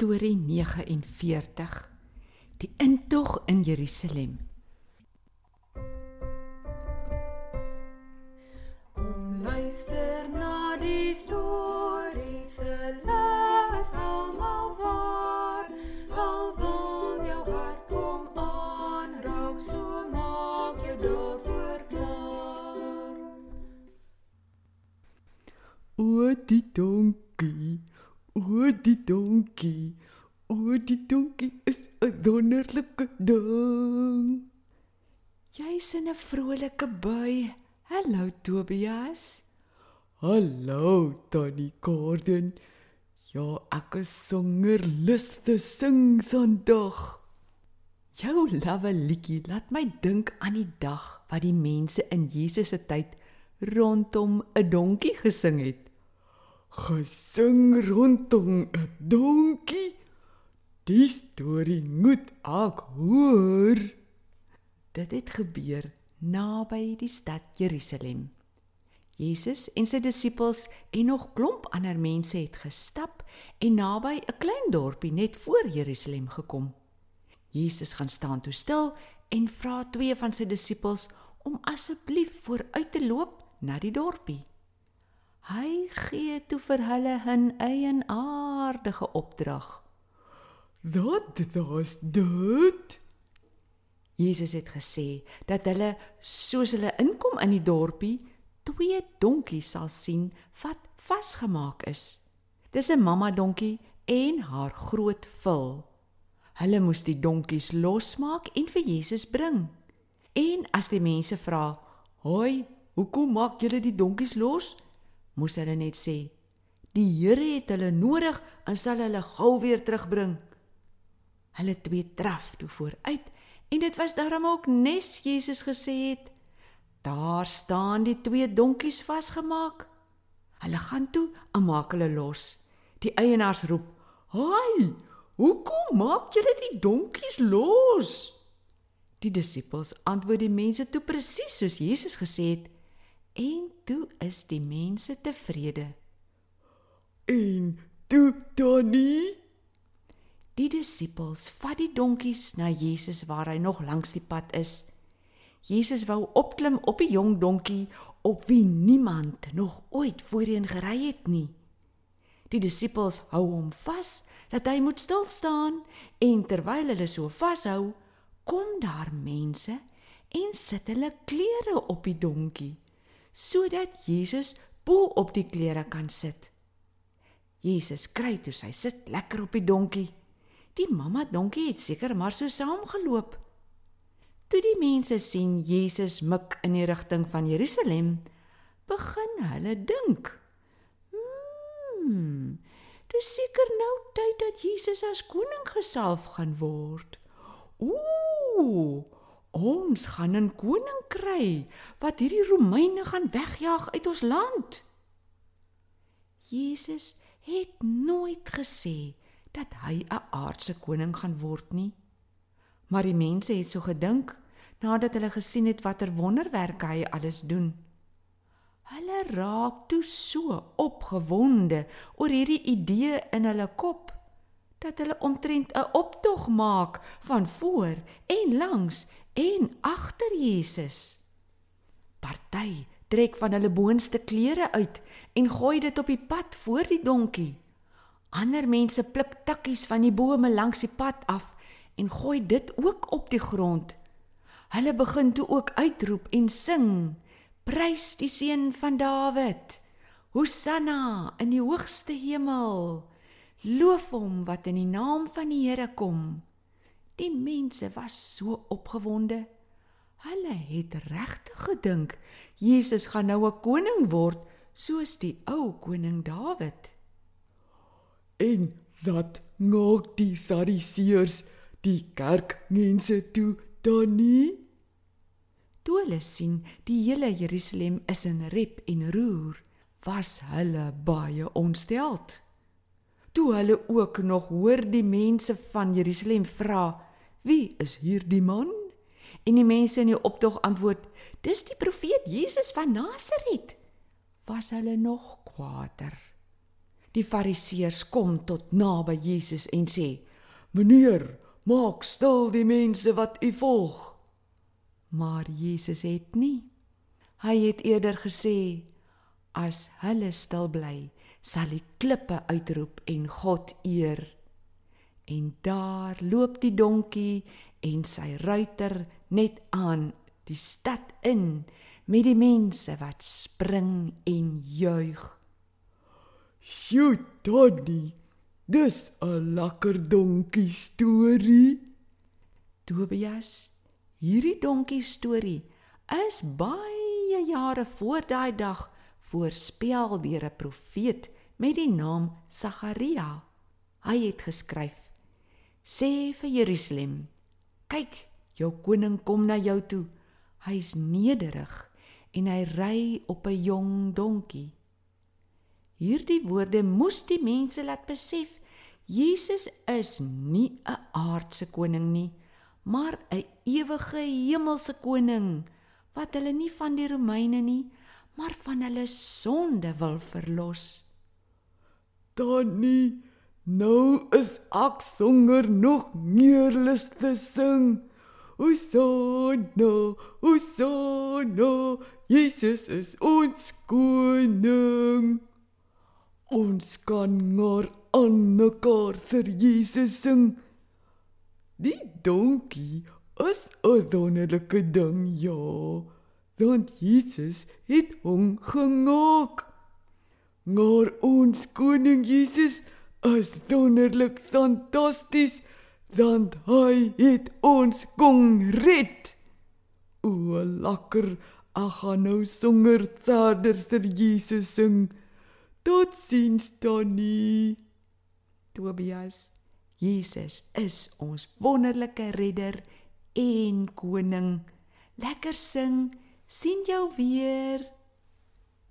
Storie 49. Die intog in Jerusalem. Kom luister na die storie se les almal waar. Al wil jou hart kom aanraak, so maak jou daarvoor klaar. O die donkie, o die donkie, o die donkie is 'n wonderlike ding. Jy's in 'n vrolike bui. Hallo Tobias. Hallo Tannie Gordon. Ja, ek is songer lus te sing vandag. Jou lawwe liedjie laat my dink aan die dag wat die mense in Jesus se tyd rondom 'n donkie gesing het. Gesing rondom 'n donkie. Die storie moet ek hoor. Dit het gebeur naby die stad Jerusalem. Jesus en sy disippels en nog klomp ander mense het gestap en naby 'n klein dorpie net voor Jerusalem gekom. Jesus gaan staan toe stil en vra twee van sy disippels om asseblief vooruit te loop na die dorpie. Hy gee toe vir hulle 'n eienaardige opdrag. Wat was dit? Jesus het gesê dat hulle soos hulle inkom in die dorpie twee donkies sal sien wat vasgemaak is. Dis 'n mamma donkie en haar groot vul. Hulle moes die donkies losmaak en vir Jesus bring. En as die mense vra, "Hoi, hoekom maak julle die donkies los?" Moes hulle net sê, "Die Here het hulle nodig en sal hulle gou weer terugbring." Hulle twee draf toe vooruit en dit was daarom ook nes Jesus gesê het, "Daar staan die twee donkies vasgemaak." Hulle gaan toe en maak hulle los. Die eienaars roep, "Haai, hoekom maak julle die donkies los?" Die disippels antwoord die mense toe presies soos Jesus gesê het en toe is die mense tevrede. En toe Tannie Die disippels vat die donkies na Jesus waar hy nog langs die pad is. Jesus wou opklim op die jong donkie op wie niemand nog ooit voorheen gery het nie. Die disippels hou hom vas dat hy moet stil staan en terwyl hulle so vashou, kom daar mense en sit hulle klere op die donkie sodat Jesus bo op die klere kan sit. Jesus kry toe sy sit lekker op die donkie. Die mamma donkie het seker maar so saamgeloop. Toe die mense sien Jesus mik in die rigting van Jerusalem, begin hulle dink. Hmm, dis seker nou tyd dat Jesus as koning gesalf gaan word. Ooh, ons gaan 'n koning kry wat hierdie Romeine gaan wegjaag uit ons land. Jesus het nooit gesê dat hy 'n aardse koning gaan word nie. Maar die mense het so gedink nadat hulle gesien het watter wonderwerke hy alles doen. Hulle raak toe so opgewonde oor hierdie idee in hulle kop dat hulle omtrent 'n optog maak van voor en langs en agter Jesus. Party trek van hulle boonste klere uit en gooi dit op die pad voor die donkie. Ander mense pluk takkies van die bome langs die pad af en gooi dit ook op die grond. Hulle begin toe ook uitroep en sing: Prys die seun van Dawid! Hosanna in die hoogste hemel! Loof hom wat in die naam van die Here kom. Die mense was so opgewonde. Hulle het regtig gedink Jesus gaan nou 'n koning word soos die ou koning Dawid. En wat maak die Fariseërs die kerkmense toe dan nie? Toe hulle sien die hele Jerusalem is in rep en roer, was hulle baie ontsteld. Toe hulle ook nog hoor die mense van Jerusalem vra, "Wie is hierdie man?" en die mense in die optog antwoord, "Dis die profeet Jesus van Nasaret." Was hulle nog kwaader. Die Fariseërs kom tot naby Jesus en sê: Meneer, maak stil die mense wat u volg. Maar Jesus het nie. Hy het eerder gesê: As hulle stil bly, sal die klippe uitroep en God eer. En daar loop die donkie en sy ruiter net aan die stad in met die mense wat spring en juig. Sjoe, Tony. Dis 'n lekker donkie storie. Tobias, hierdie donkie storie is baie jare voor daai dag voorspel deur 'n profeet met die naam Sagaria. Hy het geskryf: Sê vir Jerusalem: Kyk, jou koning kom na jou toe. Hy's nederig en hy ry op 'n jong donkie. Hierdie woorde moes die mense laat besef Jesus is nie 'n aardse koning nie, maar 'n ewige hemelse koning wat hulle nie van die Romeine nie, maar van hulle sonde wil verlos. Tony, nou is ek sonder nog meer lus te sing. Hosanna, Hosanna, Jesus is ons koning. Ons kan maar aan mekaar vir Jesus sing. Die donkie is 'n wonderlike ding, ja. Want Jesus het hom gemaak. Maar ons koning Jesus is wonderlik fantasties want hy het ons kom red. O, lekker. Ek gaan nou sonder verder vir Jesus sing. Tot sins Tony. Tobias, Jesus is ons wonderlike redder en koning. Lekker sing. sien jou weer.